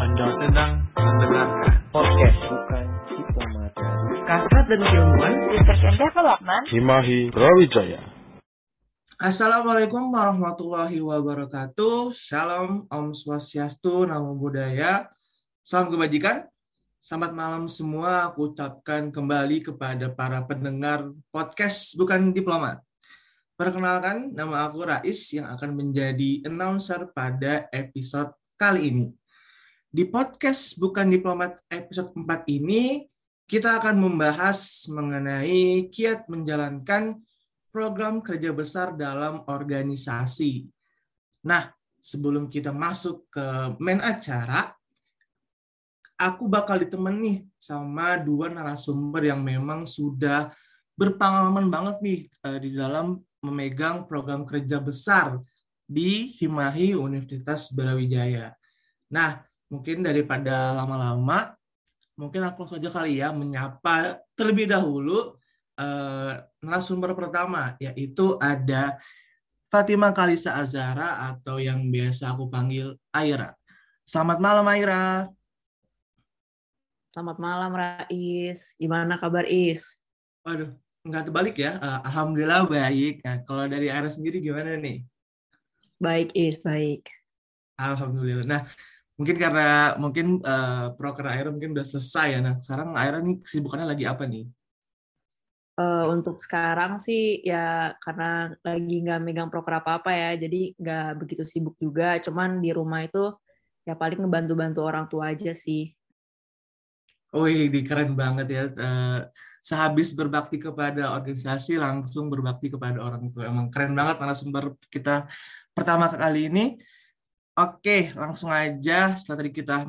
Anda sedang mendengarkan podcast bukan diplomat dan keilmuan Research and Development Himahi Brawijaya. Assalamualaikum warahmatullahi wabarakatuh. Shalom, Om Swastiastu, Namo Buddhaya. Salam kebajikan. Selamat malam semua. Aku ucapkan kembali kepada para pendengar podcast Bukan Diplomat. Perkenalkan, nama aku Rais yang akan menjadi announcer pada episode kali ini. Di podcast Bukan Diplomat episode 4 ini, kita akan membahas mengenai kiat menjalankan program kerja besar dalam organisasi. Nah, sebelum kita masuk ke main acara, aku bakal ditemani sama dua narasumber yang memang sudah berpengalaman banget nih eh, di dalam memegang program kerja besar di Himahi Universitas Brawijaya. Nah, mungkin daripada lama-lama, mungkin aku langsung aja kali ya menyapa terlebih dahulu eh, narasumber pertama, yaitu ada Fatima Kalisa Azara atau yang biasa aku panggil Aira. Selamat malam Aira. Selamat malam Rais Gimana kabar Is? Waduh, nggak terbalik ya. Eh, Alhamdulillah baik. Nah, kalau dari Aira sendiri gimana nih? Baik Is, baik Alhamdulillah. Nah, mungkin karena mungkin uh, proker Aira mungkin udah selesai ya. Nah, sekarang Aira nih kesibukannya lagi apa nih? Eh, Untuk sekarang sih ya karena lagi nggak megang proker apa-apa ya Jadi nggak begitu sibuk juga Cuman di rumah itu ya paling ngebantu-bantu orang tua aja sih Wih, di keren banget ya. Eh, sehabis berbakti kepada organisasi, langsung berbakti kepada orang tua. Emang keren banget narasumber kita pertama kali ini. Oke, langsung aja setelah tadi kita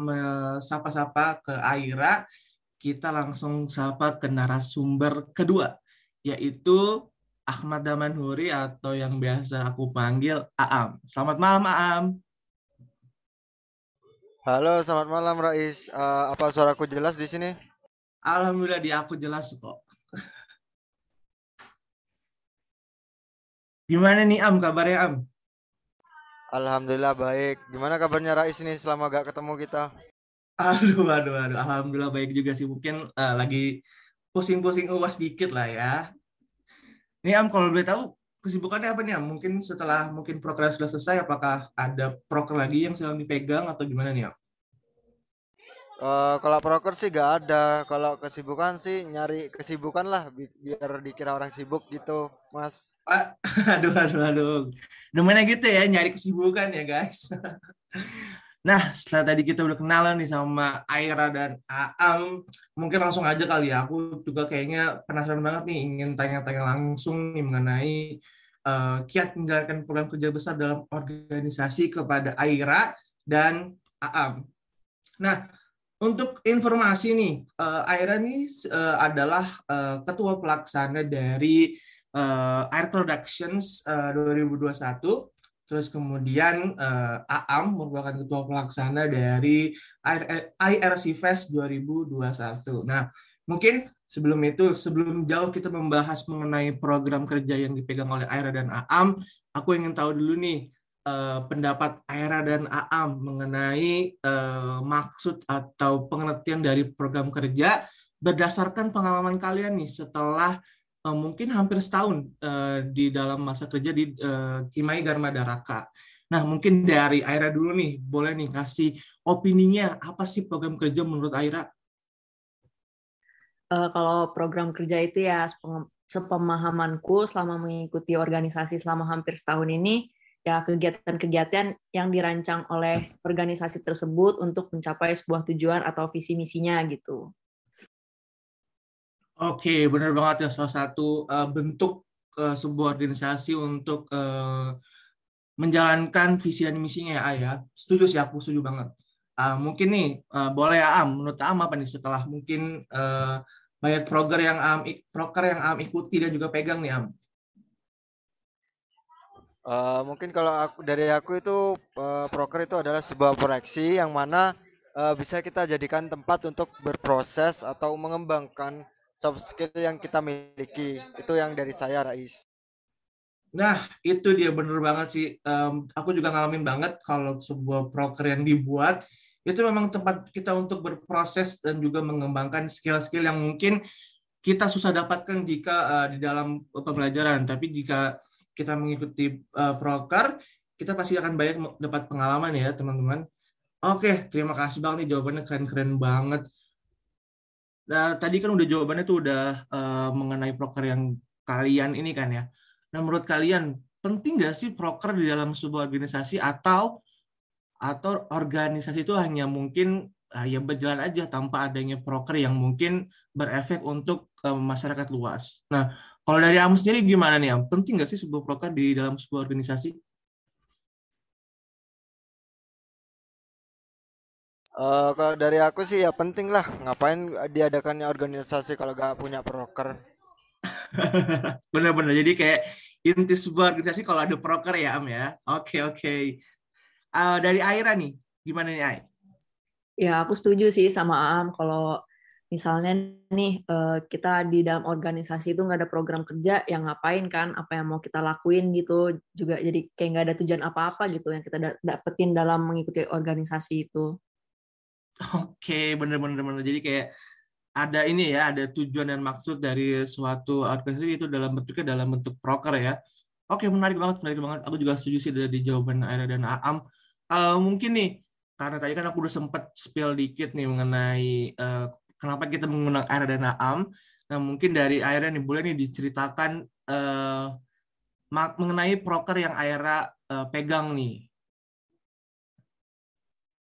sapa-sapa ke Aira, kita langsung sapa ke narasumber kedua, yaitu Ahmad Damanhuri atau yang biasa aku panggil Aam. Selamat malam Aam. Halo, selamat malam Rais. Eh, apa suaraku jelas di sini? Alhamdulillah di aku jelas kok. Gimana nih Am kabarnya Am? Alhamdulillah baik. Gimana kabarnya Rais ini selama gak ketemu kita? Aduh, aduh, aduh. Alhamdulillah baik juga sih. Mungkin eh, lagi pusing-pusing uas dikit lah ya. Nih Am, kalau boleh tahu kesibukannya apa nih Am? Mungkin setelah mungkin proker sudah selesai, apakah ada proker lagi yang sedang dipegang atau gimana nih Am? Eh, kalau proker sih gak ada. Kalau kesibukan sih nyari kesibukan lah bi- biar dikira orang sibuk gitu, Mas. Aduh, aduh, aduh. Namanya gitu ya, nyari kesibukan ya guys. Nah, setelah tadi kita udah kenalan nih sama Aira dan Aam, mungkin langsung aja kali ya. Aku juga kayaknya penasaran banget nih, ingin tanya-tanya langsung nih mengenai eh, kiat menjalankan program kerja besar dalam organisasi kepada Aira dan Aam. Nah, untuk informasi nih, eh, Aira nih eh, adalah eh, ketua pelaksana dari eh, Air Productions eh, 2021. Terus kemudian eh, Aam merupakan ketua pelaksana dari IR IRC Fest 2021. Nah, mungkin sebelum itu, sebelum jauh kita membahas mengenai program kerja yang dipegang oleh Aira dan Aam, aku ingin tahu dulu nih eh, pendapat Aira dan Aam mengenai eh, maksud atau pengertian dari program kerja berdasarkan pengalaman kalian nih setelah eh, mungkin hampir setahun eh, di dalam masa kerja di eh, Himai Garmada Raka. Nah, mungkin dari Aira dulu nih, boleh nih kasih opininya apa sih program kerja menurut Aira? Eh, Kalau program kerja itu ya sepemahamanku selama mengikuti organisasi selama hampir setahun ini ya kegiatan-kegiatan yang dirancang oleh organisasi tersebut untuk mencapai sebuah tujuan atau visi misinya gitu. Oke, benar banget ya salah satu eh, bentuk eh, sebuah organisasi untuk eh, menjalankan visi dan misinya ya, A, ya. Setuju sih aku, setuju banget. Ah, mungkin nih eh, boleh ya Am, menurut Am apa nih setelah mungkin eh, banyak program yang Am proker yang Am ikuti dan juga pegang nih Am. Eh, mungkin kalau aku dari aku itu eh, proker itu adalah sebuah proyeksi yang mana eh, bisa kita jadikan tempat untuk berproses atau mengembangkan soft skill yang kita miliki. Itu yang dari saya, Rais. Nah, itu dia bener banget sih. Em, aku juga ngalamin banget kalau sebuah proker yang dibuat itu memang tempat kita untuk berproses dan juga mengembangkan skill-skill yang mungkin kita susah dapatkan jika uh, di dalam pembelajaran. Tapi jika kita mengikuti uh, proker, kita pasti akan banyak dapat pengalaman ya teman-teman. Oke, terima kasih banget nih jawabannya keren-keren banget. Nah, tadi kan udah jawabannya tuh udah uh, mengenai proker yang kalian ini kan ya. Nah, menurut kalian penting nggak sih proker di dalam sebuah organisasi atau atau organisasi itu hanya mungkin uh, ya berjalan aja tanpa adanya proker yang mungkin berefek untuk uh, masyarakat luas. Nah, kalau dari Am sendiri gimana nih Am? Penting nggak sih sebuah proker di dalam sebuah organisasi? Uh, kalau dari aku sih ya penting lah. Ngapain diadakannya organisasi kalau gak punya proker? Bener-bener. Jadi kayak inti sebuah organisasi kalau ada proker ya Am ya. Oke okay, oke. Okay. Uh, dari Aira nih, gimana nih Ai? Ya aku setuju sih sama Am. Kalau misalnya nih uh, kita di dalam organisasi itu nggak ada program kerja, yang ngapain kan? Apa yang mau kita lakuin gitu? Juga jadi kayak nggak ada tujuan apa-apa gitu yang kita dapetin dalam mengikuti organisasi itu. Oke, bener-bener bener. Jadi kayak ada ini ya, ada tujuan dan maksud dari suatu organisasi itu dalam bentuknya dalam bentuk proker ya. Oke, menarik banget, menarik banget. Aku juga setuju sih dari jawaban Aira dan Aam. Uh, mungkin nih, karena tadi kan aku udah sempat spill dikit nih mengenai uh, kenapa kita menggunakan Aira dan Aam. Nah, mungkin dari Aira nih, boleh nih diceritakan uh, mengenai proker yang Aira uh, pegang nih.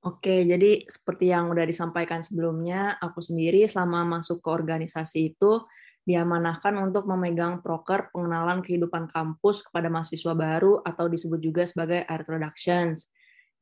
Oke, jadi seperti yang udah disampaikan sebelumnya, aku sendiri selama masuk ke organisasi itu diamanahkan untuk memegang proker pengenalan kehidupan kampus kepada mahasiswa baru atau disebut juga sebagai Art Productions.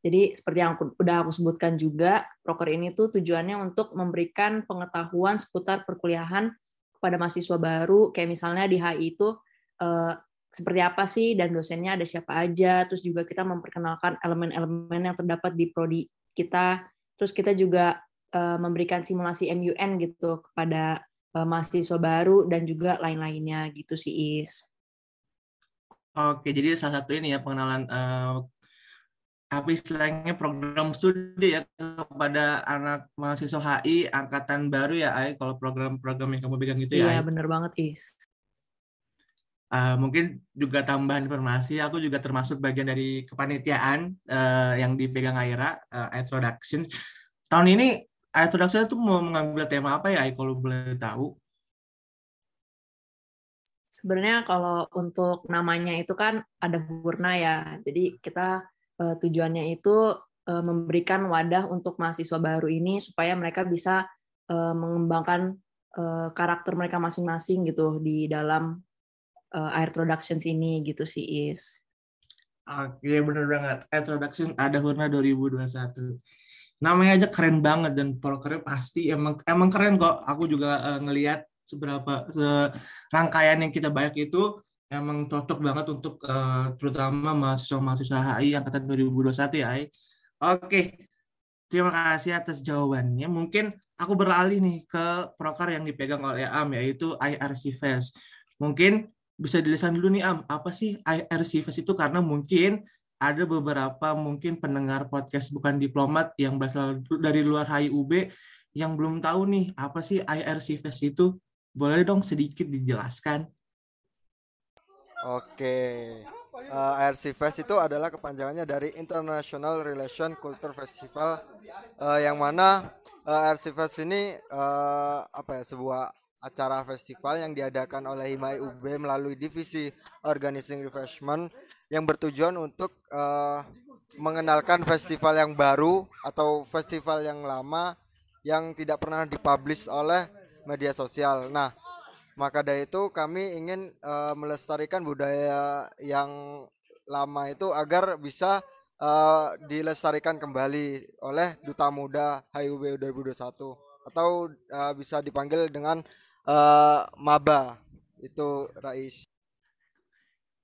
Jadi seperti yang aku, udah aku sebutkan juga, proker ini tuh tujuannya untuk memberikan pengetahuan seputar perkuliahan kepada mahasiswa baru, kayak misalnya di HI itu eh, seperti apa sih dan dosennya ada siapa aja, terus juga kita memperkenalkan elemen-elemen yang terdapat di prodi kita. Terus kita juga uh, memberikan simulasi MUN gitu kepada uh, mahasiswa baru dan juga lain-lainnya gitu sih Is. Oke, jadi salah satu ini ya pengenalan uh, apa istilahnya program studi ya kepada anak mahasiswa HI angkatan baru ya Ai kalau program-program yang kamu pegang itu ya. Iya, benar banget Is. Uh, mungkin juga tambahan informasi, aku juga termasuk bagian dari kepanitiaan uh, yang dipegang Aira, uh, Production. Tahun ini Air Production itu mau mengambil tema apa ya, kalau boleh tahu? Sebenarnya kalau untuk namanya itu kan ada Hurna ya, jadi kita uh, tujuannya itu uh, memberikan wadah untuk mahasiswa baru ini supaya mereka bisa uh, mengembangkan uh, karakter mereka masing-masing gitu di dalam uh, Air Productions ini gitu sih Is. Oke, bener banget. Air Production ada Hurna 2021. Namanya aja keren banget dan prokernya pasti emang emang keren kok. Aku juga uh, ngelihat seberapa uh, rangkaian yang kita banyak itu emang cocok banget untuk uh, terutama mahasiswa-mahasiswa HI angkatan 2021 ya. Oke. Terima kasih atas jawabannya. Mungkin aku beralih nih ke proker yang dipegang oleh AM yaitu IRC Fest. Mungkin bisa dilihat dulu nih Am, apa sih IRCVS itu karena mungkin ada beberapa mungkin pendengar podcast bukan diplomat yang berasal dari luar HIUB yang belum tahu nih apa sih IRCVS itu. Boleh dong sedikit dijelaskan? Oke. Uh, eh, IRC Fest itu adalah kepanjangannya dari International Relation Culture Festival uh, yang mana uh, eh, IRC Fest ini uh, apa ya sebuah acara festival yang diadakan oleh Himai UB melalui divisi Organizing Refreshment yang bertujuan untuk uh, mengenalkan festival yang baru atau festival yang lama yang tidak pernah dipublish oleh media sosial. Nah, maka dari itu kami ingin uh, melestarikan budaya yang lama itu agar bisa uh, dilestarikan kembali oleh Duta Muda HUB 2021 atau uh, bisa dipanggil dengan uh, maba itu Rais.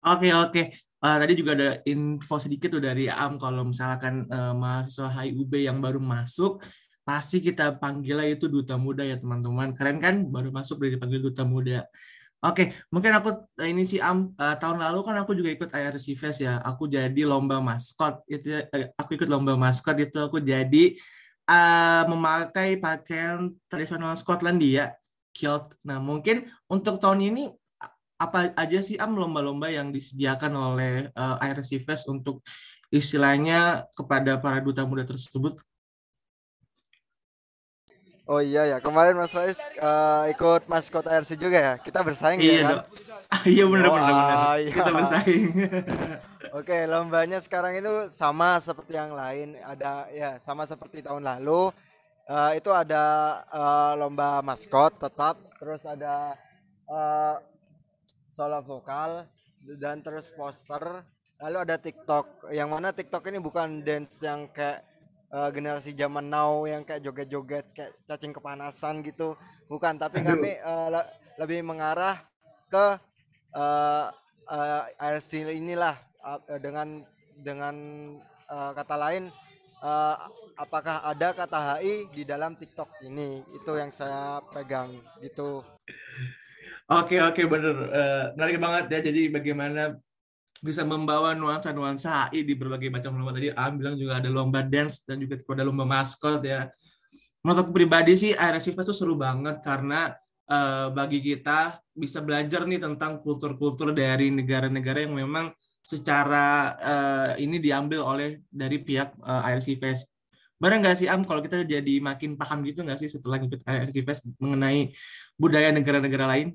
Oke oke. Uh, tadi juga ada info sedikit tuh dari Am kalau misalkan uh, mahasiswa HIUB yang baru masuk pasti kita panggilnya itu duta muda ya teman-teman. Keren kan baru masuk dari dipanggil duta muda. Oke, mungkin aku ini sih Am uh, tahun lalu kan aku juga ikut IRC Fest ya. Aku jadi lomba maskot itu aku ikut lomba maskot itu aku jadi uh, memakai pakaian tradisional Skotlandia, kilt. Nah, mungkin untuk tahun ini apa aja sih am lomba-lomba yang disediakan oleh uh, IRC Fest untuk istilahnya kepada para duta muda tersebut? Oh iya ya, kemarin Mas Rais uh, ikut maskot IRC juga ya. Kita bersaing iya ya kan? iya benar oh, benar benar. Iya. Kita bersaing. Oke, lombanya sekarang itu sama seperti yang lain. Ada ya sama seperti tahun lalu. Uh, itu ada uh, lomba maskot tetap, terus ada uh, solo vokal dan terus poster. Lalu ada TikTok. Yang mana TikTok ini bukan dance yang kayak uh, generasi zaman now yang kayak joget-joget kayak cacing kepanasan gitu. Bukan tapi Aduh. kami uh, le lebih mengarah ke uh, uh, IRC inilah uh, dengan dengan uh, kata lain uh, apakah ada kata HI di dalam TikTok ini? Itu yang saya pegang gitu. Oke oke bener. Uh, menarik banget ya. Jadi bagaimana bisa membawa nuansa-nuansa HI di berbagai macam lomba tadi Am bilang juga ada lomba dance dan juga ada lomba maskot ya menurut aku pribadi sih IRS Fest itu seru banget karena uh, bagi kita bisa belajar nih tentang kultur-kultur dari negara-negara yang memang secara uh, ini diambil oleh dari pihak uh, eh, IRC Fest. Barang nggak sih Am kalau kita jadi makin paham gitu nggak sih setelah ikut IRC Fest mengenai budaya negara-negara lain?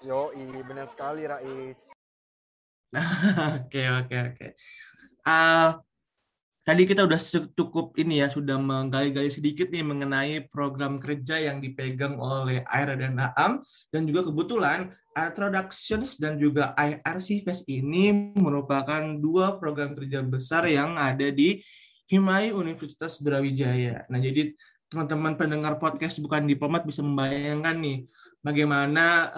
Yo, benar sekali Rais. Oke, oke, oke. Ah, tadi kita udah cukup ini ya, sudah menggali-gali sedikit nih mengenai program kerja yang dipegang oleh Aira dan Naam. Dan juga kebetulan Air Productions dan juga IRC Fest ini merupakan dua program kerja besar yang ada di Himai Universitas Brawijaya. Nah, jadi teman-teman pendengar podcast bukan diplomat bisa membayangkan nih bagaimana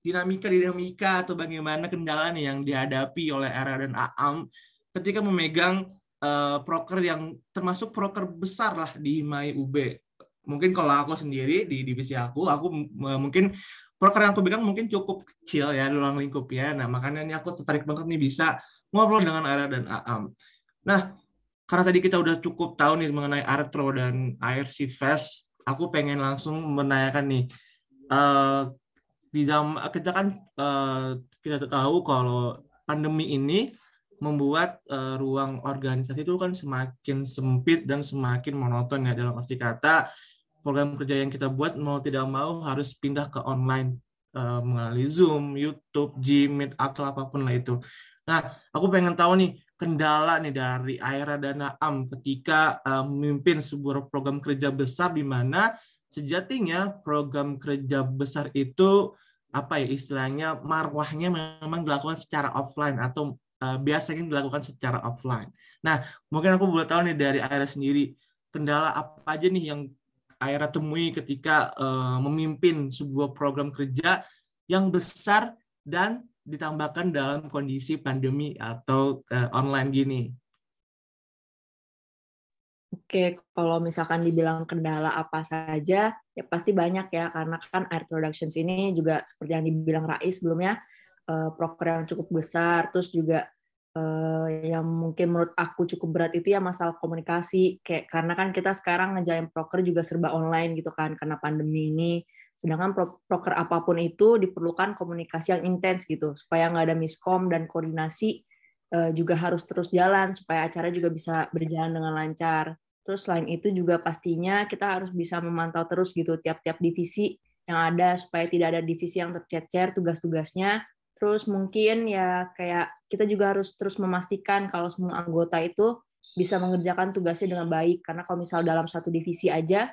dinamika-dinamika atau bagaimana kendala nih yang dihadapi oleh Era dan Aam ketika memegang uh, proker yang termasuk proker besar lah di Mai UB. Mungkin kalau aku sendiri di divisi aku, aku uh, mungkin proker yang aku pegang mungkin cukup kecil ya ruang lingkup ya. Nah makanya ini aku tertarik banget nih bisa ngobrol dengan Era dan Aam. Nah karena tadi kita udah cukup tahu nih mengenai Artro dan IRC Fest, aku pengen langsung menanyakan nih, uh, di zaman kita kan uh, kita tahu kalau pandemi ini membuat uh, ruang organisasi itu kan semakin sempit dan semakin monoton ya dalam arti kata program kerja yang kita buat mau tidak mau harus pindah ke online uh, melalui Zoom, YouTube, Gmeet atau apa pun lah itu. Nah, aku pengen tahu nih kendala nih dari Aira dan Naam ketika uh, memimpin sebuah program kerja besar di mana sejatinya program kerja besar itu apa ya istilahnya marwahnya memang dilakukan secara offline atau uh, biasanya dilakukan secara offline. Nah, mungkin aku boleh tahu nih dari Aira sendiri kendala apa aja nih yang Aira temui ketika uh, memimpin sebuah program kerja yang besar dan ditambahkan dalam kondisi pandemi atau uh, online gini? Oke, kalau misalkan dibilang kendala apa saja, ya pasti banyak ya, karena kan Air Productions ini juga seperti yang dibilang Rais sebelumnya, uh, proker yang cukup besar, terus juga uh, yang mungkin menurut aku cukup berat itu ya masalah komunikasi, kayak karena kan kita sekarang ngejain proker juga serba online gitu kan, karena pandemi ini, Sedangkan proker apa pun itu diperlukan komunikasi yang intens gitu, supaya nggak ada miskom dan koordinasi eh, juga harus terus jalan supaya acara juga bisa berjalan dengan lancar. Terus selain itu juga pastinya kita harus bisa memantau terus gitu tiap-tiap divisi yang ada supaya tidak ada divisi yang tercecer tugas-tugasnya. Terus mungkin ya kayak kita juga harus terus memastikan kalau semua anggota itu bisa mengerjakan tugasnya dengan baik karena kalau misal dalam satu divisi aja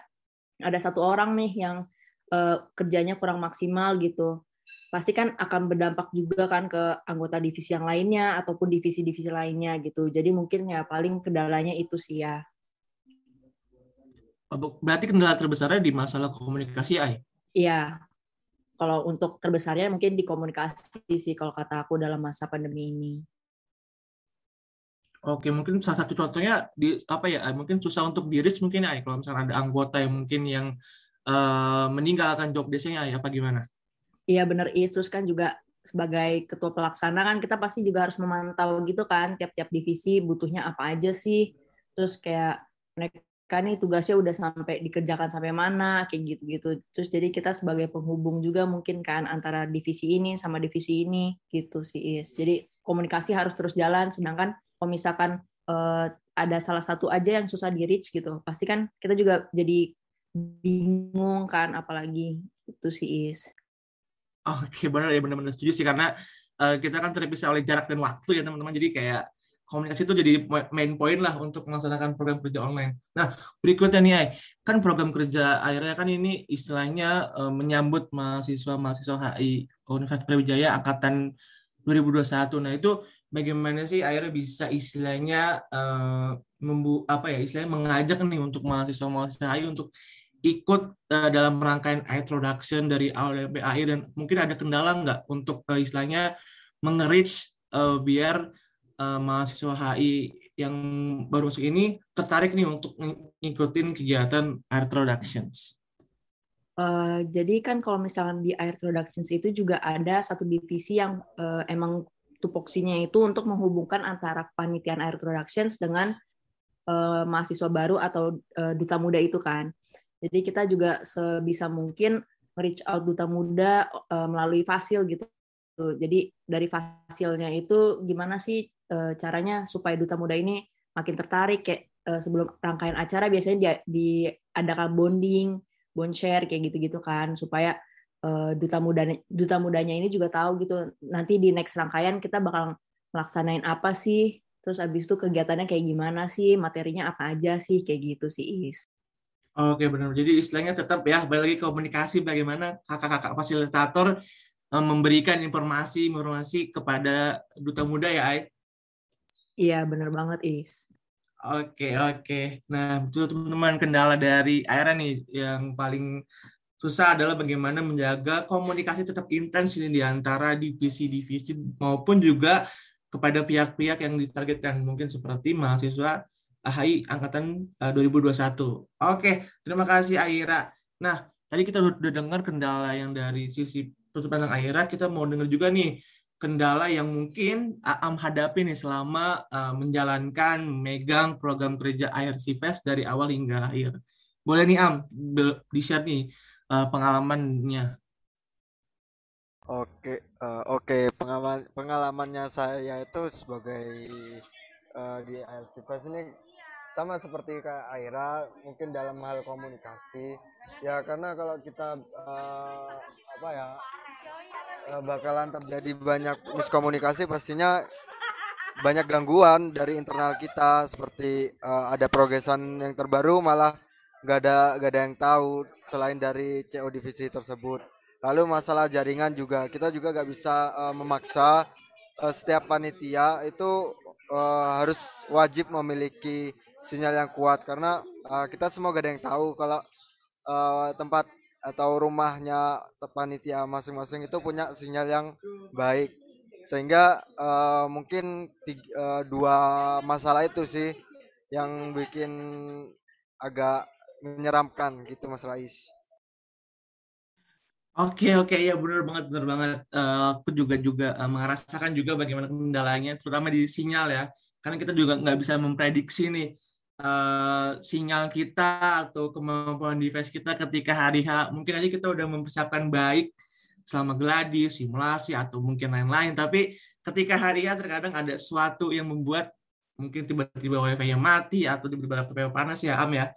ada satu orang nih yang uh, kerjanya kurang maksimal gitu. Pasti kan akan berdampak juga kan ke anggota divisi yang lainnya ataupun divisi-divisi lainnya gitu. Jadi mungkin ya paling kendalanya itu sih ya. Berarti kendala terbesarnya di masalah komunikasi ay iya. Kalau untuk terbesarnya mungkin di komunikasi sih kalau kata aku dalam masa pandemi ini. Oke, mungkin salah satu contohnya di apa ya? Mungkin susah untuk diris mungkin ya, kalau misalnya ada anggota yang mungkin yang uh, meninggalkan job desknya ya apa gimana? Iya benar Is, terus kan juga sebagai ketua pelaksana kan kita pasti juga harus memantau gitu kan tiap-tiap divisi butuhnya apa aja sih. terus kayak mereka nih tugasnya udah sampai dikerjakan sampai mana kayak gitu-gitu terus jadi kita sebagai penghubung juga mungkin kan antara divisi ini sama divisi ini gitu sih is jadi komunikasi harus terus jalan sedangkan kalau misalkan uh, ada salah satu aja yang susah di reach gitu pasti kan kita juga jadi bingung kan apalagi itu sih is Oke benar ya benar-benar setuju sih karena uh, kita kan terpisah oleh jarak dan waktu ya teman-teman jadi kayak komunikasi itu jadi main point lah untuk melaksanakan program kerja online. Nah, berikutnya nih, kan program kerja akhirnya kan ini istilahnya uh, menyambut mahasiswa-mahasiswa HI Universitas Brawijaya angkatan 2021. Nah, itu bagaimana sih akhirnya bisa istilahnya uh, membu apa ya, istilahnya mengajak nih untuk mahasiswa-mahasiswa HI untuk ikut uh, dalam rangkaian AI production dari awal sampai akhir dan mungkin ada kendala nggak untuk uh, istilahnya mengerich uh, biar uh, mahasiswa HI yang baru masuk ini tertarik nih untuk ngikutin kegiatan Air Productions? Uh, jadi kan kalau misalnya di Air Productions itu juga ada satu divisi yang uh, emang tupoksinya itu untuk menghubungkan antara panitian Air Productions dengan uh, mahasiswa baru atau uh, duta muda itu kan. Jadi kita juga sebisa mungkin reach out duta muda uh, melalui fasil gitu. Jadi dari fasilnya itu gimana sih uh, caranya supaya duta muda ini makin tertarik? Kayak uh, sebelum rangkaian acara biasanya dia diadakan bonding, bond share kayak gitu-gitu kan. Supaya uh, duta muda duta mudanya ini juga tahu gitu nanti di next rangkaian kita bakal melaksanain apa sih? Terus abis itu kegiatannya kayak gimana sih? Materinya apa aja sih? Kayak gitu sih Is. Oke benar. Jadi istilahnya tetap ya balik lagi komunikasi bagaimana kakak-kakak fasilitator memberikan informasi informasi kepada duta muda ya Ai. Iya, benar banget, Is. Oke, oke. Nah, betul teman-teman kendala dari Aira nih yang paling susah adalah bagaimana menjaga komunikasi tetap intens ini di antara divisi-divisi maupun juga kepada pihak-pihak yang ditargetkan mungkin seperti mahasiswa AHI angkatan 2021. Eh, oke, terima kasih Aira. Nah, tadi kita udah dengar kendala yang dari sisi pandang Aira, kita mau dengar juga nih kendala yang mungkin Am hadapi nih selama uh, menjalankan megang program kerja IRC Fest dari awal hingga akhir. Boleh nih Am di-share nih uh, pengalamannya. Oke, uh, oke pengalaman pengalamannya saya itu sebagai uh, di IRC Fest ini sama seperti kayak Aira mungkin dalam hal komunikasi. Ya karena kalau kita uh, apa ya uh, bakalan terjadi banyak miskomunikasi pastinya banyak gangguan dari internal kita. Seperti uh, ada progresan yang terbaru malah nggak ada nggak ada yang tahu selain dari CO divisi tersebut. Lalu masalah jaringan juga kita juga nggak bisa uh, memaksa uh, setiap panitia itu uh, harus wajib memiliki sinyal yang kuat karena uh, kita semua gak ada yang tahu kalau uh, tempat atau rumahnya panitia masing-masing itu punya sinyal yang baik sehingga uh, mungkin tiga, uh, dua masalah itu sih yang bikin agak menyeramkan gitu Mas Rais. Oke oke ya benar banget benar banget. Uh, aku juga juga uh, merasakan juga bagaimana kendalanya, terutama di sinyal ya. Karena kita juga nggak bisa memprediksi nih uh, sinyal kita atau kemampuan device kita ketika hari H mungkin aja kita udah mempersiapkan baik selama gladi, simulasi atau mungkin lain-lain tapi ketika hari H terkadang ada sesuatu yang membuat mungkin tiba-tiba wifi yang mati atau tiba-tiba laptopnya panas ya Am ya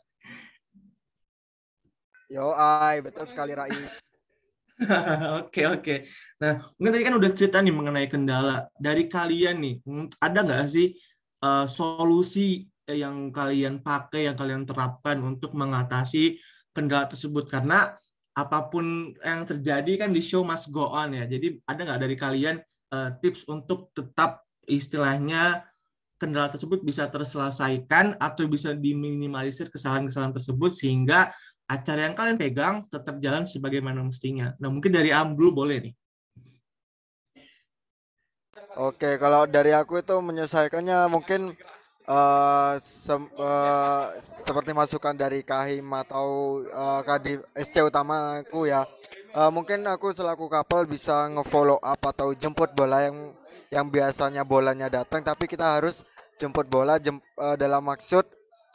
Yo, ay, betul sekali Rais. Oke oke. Nah mungkin tadi kan udah cerita nih mengenai kendala dari kalian nih. Ada nggak sih uh, solusi yang kalian pakai, yang kalian terapkan untuk mengatasi kendala tersebut karena apa pun yang terjadi kan di show must go on ya. Jadi ada nggak dari kalian uh, tips untuk tetap istilahnya kendala tersebut bisa terselesaikan atau bisa diminimalisir kesalahan-kesalahan tersebut sehingga acara yang kalian pegang tetap jalan sebagaimana mestinya. Nah mungkin dari Ambul boleh nih. Oke, kalau dari aku itu menyelesaikannya mungkin uh, sem uh, seperti masukan dari Kahim atau uh, Kadif SC utamaku ya. Uh, mungkin aku selaku kapal bisa ngefollow up atau jemput bola yang yang biasanya bolanya datang tapi kita harus jemput bola jem, uh, dalam maksud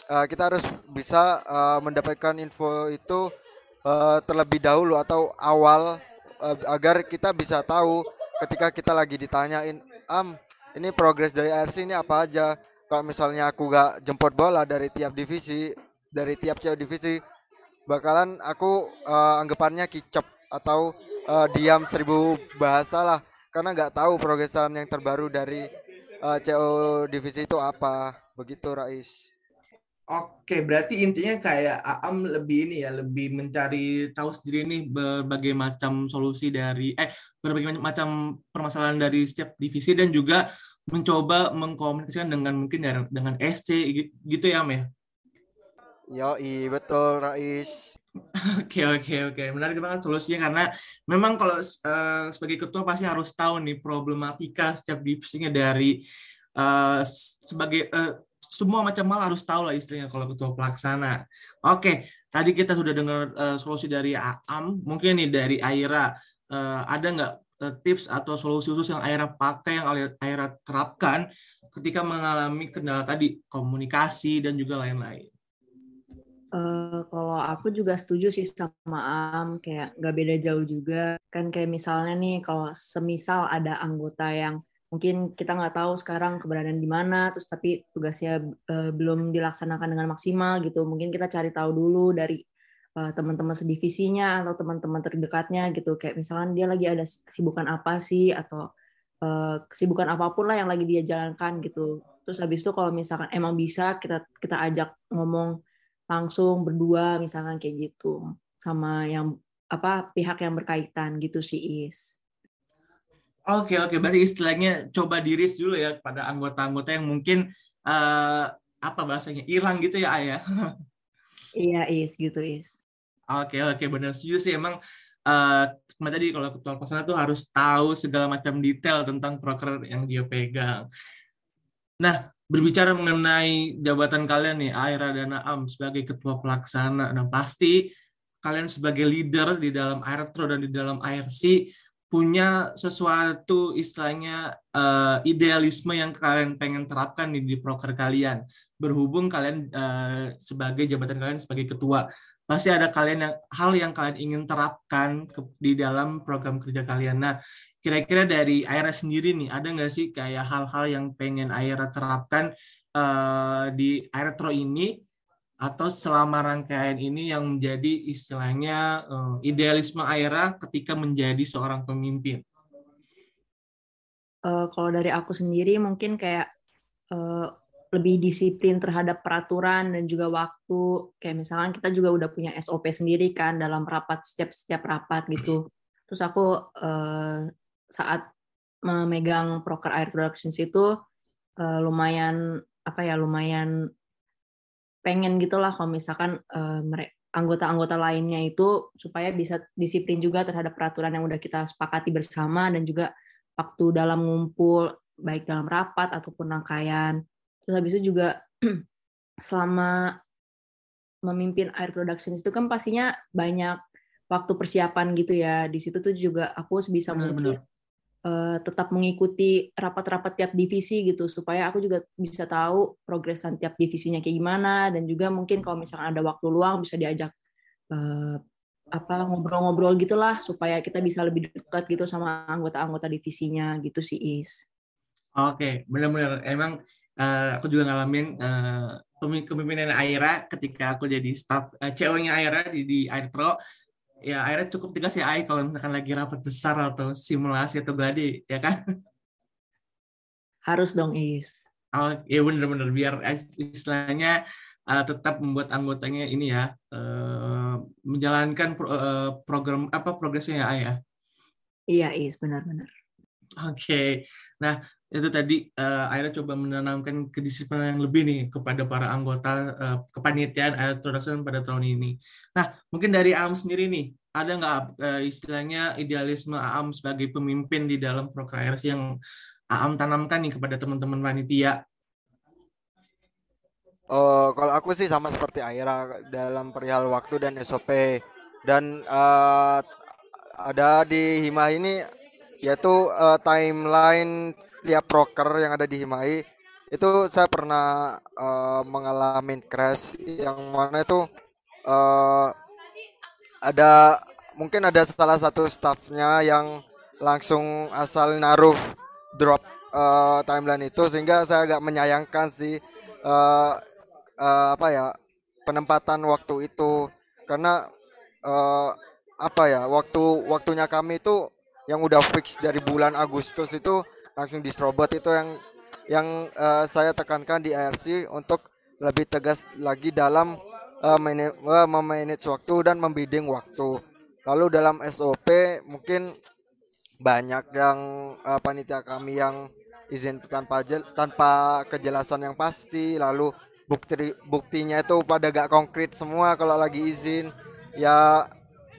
uh, kita harus bisa uh, mendapatkan info itu uh, terlebih dahulu atau awal uh, agar kita bisa tahu ketika kita lagi ditanyain am ini progres dari RC ini apa aja kalau misalnya aku gak jemput bola dari tiap divisi dari tiap cewek divisi bakalan aku uh, anggapannya kicep atau uh, diam seribu bahasa lah. Karena nggak tahu progresan yang terbaru dari uh, CO divisi itu apa. Begitu Rais. Oke, berarti intinya kayak Aam lebih ini ya, lebih mencari tahu sendiri nih berbagai macam solusi dari eh berbagai macam permasalahan dari setiap divisi dan juga mencoba mengkomunikasikan dengan mungkin dengan, dengan SC gitu ya, Am ya? Yo, betul, Rais. Oke oke oke menarik banget solusinya karena memang kalau uh, sebagai ketua pasti harus tahu nih problematika setiap divisinya dari uh, sebagai uh, semua macam hal harus tahu lah istilahnya kalau ketua pelaksana. Oke, tadi kita sudah dengar uh, solusi dari Am, mungkin nih dari Aira uh, ada nggak tips atau solusi khusus yang Aira pakai yang Aira terapkan ketika mengalami kendala tadi komunikasi dan juga lain-lain. Uh, kalau aku juga setuju sih sama Am, kayak nggak beda jauh juga. Kan kayak misalnya nih, kalau semisal ada anggota yang mungkin kita nggak tahu sekarang keberadaan di mana terus tapi tugasnya uh, belum dilaksanakan dengan maksimal gitu mungkin kita cari tahu dulu dari teman-teman sedivisinya atau teman-teman terdekatnya gitu. Kayak misalnya dia lagi ada kesibukan apa sih atau uh, kesibukan apa pun lah yang lagi dia jalankan gitu. Terus habis itu kalau misalkan emang bisa kita kita ajak ngomong langsung berdua misalkan kayak gitu. Sama yang apa pihak yang berkaitan gitu sih is. Oke oke, berarti istilahnya coba diris dulu ya pada anggota-anggota yang mungkin uh, apa bahasanya hilang gitu ya ayah. Iya is. Gitu is. Oke oke benar setuju sih. Emang uh, tadi kalau ketua pelaksana tuh harus tahu segala macam detail tentang proker yang dia pegang. Nah berbicara mengenai jabatan kalian nih Aira dan Am sebagai ketua pelaksana, nah pasti kalian sebagai leader di dalam AirTro dan di dalam ARC punya sesuatu istilahnya uh, idealisme yang kalian pengen terapkan di, di proker kalian. Berhubung kalian uh, sebagai jabatan kalian sebagai ketua pasti ada kalian yang hal yang kalian ingin terapkan ke, di dalam program kerja kalian nah kira-kira dari Aira sendiri nih ada nggak sih kayak hal-hal yang pengen Aira terapkan uh, di Aira ini atau selama rangkaian ini yang menjadi istilahnya uh, idealisme Aira ketika menjadi seorang pemimpin? Uh, kalau dari aku sendiri mungkin kayak uh, lebih disiplin terhadap peraturan dan juga waktu. Kayak misalkan kita juga udah punya SOP sendiri kan dalam rapat setiap setiap rapat gitu. Terus aku uh, saat memegang Proker Air Productions itu uh, lumayan apa ya lumayan pengen gitulah kalau misalkan uh, anggota-anggota lainnya itu supaya bisa disiplin juga terhadap peraturan yang udah kita sepakati bersama dan juga waktu dalam ngumpul baik dalam rapat ataupun rangkaian. Terus habis itu juga selama memimpin air production itu kan pastinya banyak waktu persiapan gitu ya. Di situ tuh juga aku benar, mungkin uh, tetap mengikuti rapat-rapat tiap divisi gitu supaya aku juga bisa tahu progresan tiap divisinya kayak gimana dan juga mungkin kalau misalkan ada waktu luang bisa diajak uh, apa ngobrol-ngobrol gitulah supaya kita bisa lebih dekat gitu sama anggota-anggota divisinya gitu sih Is. Oke, benar-benar emang uh, aku juga ngalamin uh, kepemimpinan Aira ketika aku jadi staff uh, CEO-nya Aira di, di Air Pro ya akhirnya cukup tegas ya Ai kalau misalkan lagi rapat besar atau simulasi atau gladi ya kan? Harus dong Is. Oh ya bener-bener biar istilahnya uh, tetap membuat anggotanya ini ya uh, menjalankan pro, uh, program apa progresnya ya ya? Iya Is. Benar-benar oke. Okay. nah itu tadi uh, Aira coba menanamkan kedisiplinan yang lebih nih kepada para anggota uh, kepanitiaan Aira Production pada tahun ini. Nah, mungkin dari Am sendiri nih, ada nggak uh, istilahnya idealisme Am sebagai pemimpin di dalam Prokraers yang Am tanamkan nih kepada teman-teman panitia? Oh, kalau aku sih sama seperti Aira dalam perihal waktu dan SOP dan uh, ada di Hima ini yaitu uh, timeline setiap proker yang ada di Himai. Itu saya pernah uh, mengalami crash yang mana itu uh, ada mungkin ada salah satu staffnya yang langsung asal naruh drop uh, timeline itu. Sehingga saya agak menyayangkan sih uh, uh, apa ya penempatan waktu itu. Karena uh, apa ya waktu waktunya kami itu yang udah fix dari bulan Agustus itu langsung diserobot. Itu yang yang uh, saya tekankan di ARC untuk lebih tegas lagi dalam uh, memanage waktu dan membidding waktu. Lalu dalam SOP mungkin banyak yang uh, panitia kami yang izin tanpa tanpa kejelasan yang pasti. Lalu bukti buktinya itu pada gak konkret semua kalau lagi izin. Ya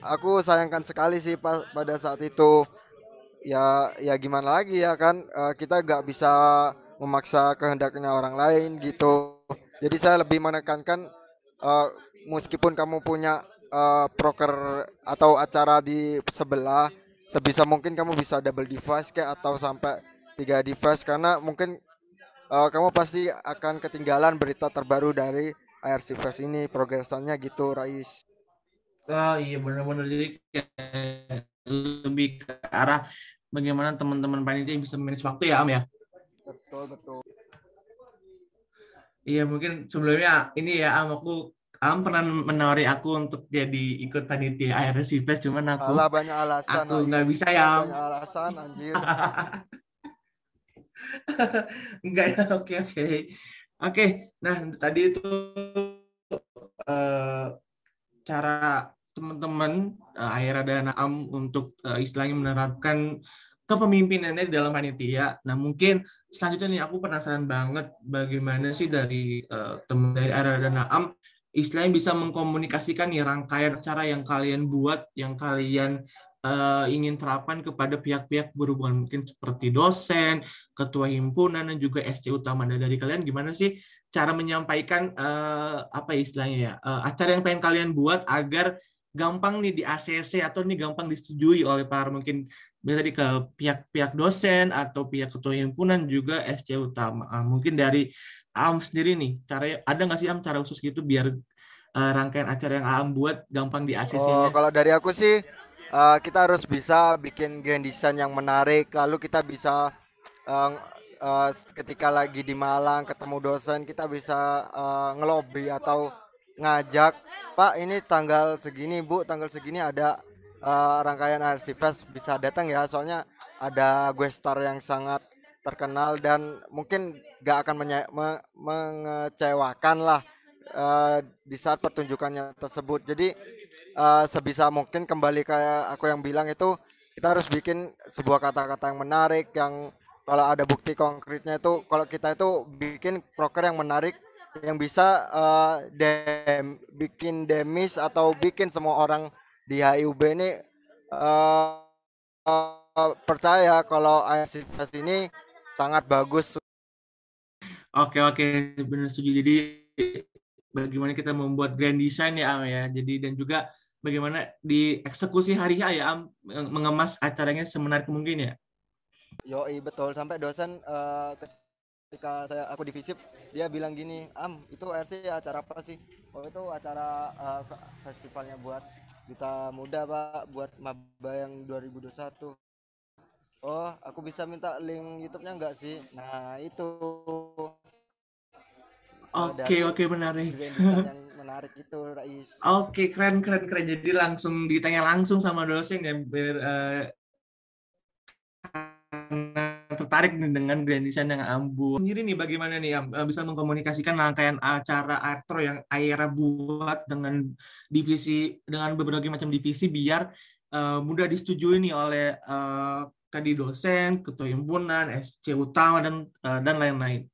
aku sayangkan sekali sih pas pada saat itu ya ya gimana lagi ya kan uh, kita gak bisa memaksa kehendaknya orang lain gitu jadi saya lebih menekankan uh, meskipun kamu punya uh, proker atau acara di sebelah sebisa mungkin kamu bisa double device kayak atau sampai tiga device karena mungkin uh, kamu pasti akan ketinggalan berita terbaru dari IRC Fest ini progresannya gitu Rais. Oh iya benar-benar jadi lebih ke arah bagaimana teman-teman panitia bisa manage waktu ya Am ya. Betul betul. Iya mungkin sebelumnya ini ya Am aku Am pernah menawari aku untuk jadi ikut panitia IRC Fest cuman aku Alah, banyak alasan aku nggak bisa ya banyak alasan anjir Enggak ya, oke oke. Oke, nah tadi itu uh, cara teman-teman uh, Aira dan Am untuk uh, istilahnya menerapkan kepemimpinannya di dalam panitia. Nah mungkin selanjutnya nih aku penasaran banget bagaimana sih dari uh, teman dari Aira dan Am istilahnya bisa mengkomunikasikan nih rangkaian cara yang kalian buat, yang kalian uh, ingin terapkan kepada pihak-pihak berhubungan mungkin seperti dosen, ketua himpunan dan juga SC utama dan dari kalian gimana sih cara menyampaikan uh, apa istilahnya ya uh, acara yang pengen kalian buat agar gampang nih di ACC atau nih gampang disetujui oleh para mungkin tadi ke pihak-pihak dosen atau pihak ketua himpunan juga SC utama. Uh, mungkin dari Am sendiri nih, cara ada nggak sih Am cara khusus gitu biar uh, rangkaian acara yang Am buat gampang di ACC-nya? Oh, kalau dari aku sih uh, kita harus bisa bikin grand design yang menarik lalu kita bisa uh, uh, ketika lagi di Malang ketemu dosen kita bisa uh, ngelobi atau ngajak Pak ini tanggal segini Bu tanggal segini ada uh, rangkaian RC Fest bisa datang ya soalnya ada gue star yang sangat terkenal dan mungkin gak akan menye- me- mengecewakan lah uh, di saat pertunjukannya tersebut. Jadi uh, sebisa mungkin kembali kayak aku yang bilang itu kita harus bikin sebuah kata-kata yang menarik yang kalau ada bukti konkretnya itu kalau kita itu bikin proker yang menarik yang bisa uh, dem bikin demis atau bikin semua orang di HIUB ini uh, uh, percaya kalau ICFS ini sangat bagus. Oke oke benar setuju. Jadi bagaimana kita membuat grand design ya Am ya. Jadi dan juga bagaimana di eksekusi hari ya Am mengemas acaranya semenarik mungkin ya. Yo, betul sampai dosen uh, ketika saya aku di visip dia bilang gini, "Am, itu RC acara apa sih?" Oh, itu acara uh, festivalnya buat Duta Muda, Pak, buat maba yang 2021. Oh, aku bisa minta link YouTube-nya enggak sih? Nah, itu. Oke, okay, oke okay, menarik. yang menarik itu Rais. Oke okay, keren keren keren jadi langsung ditanya langsung sama dosen ya biar uh, tertarik nih dengan grand design yang Ambu sendiri nih bagaimana nih uh, bisa mengkomunikasikan rangkaian acara Artro yang Aira buat dengan divisi dengan berbagai macam divisi biar uh, mudah disetujui nih oleh uh, tadi dosen, ketua himpunan, SC utama dan uh, dan lain-lain.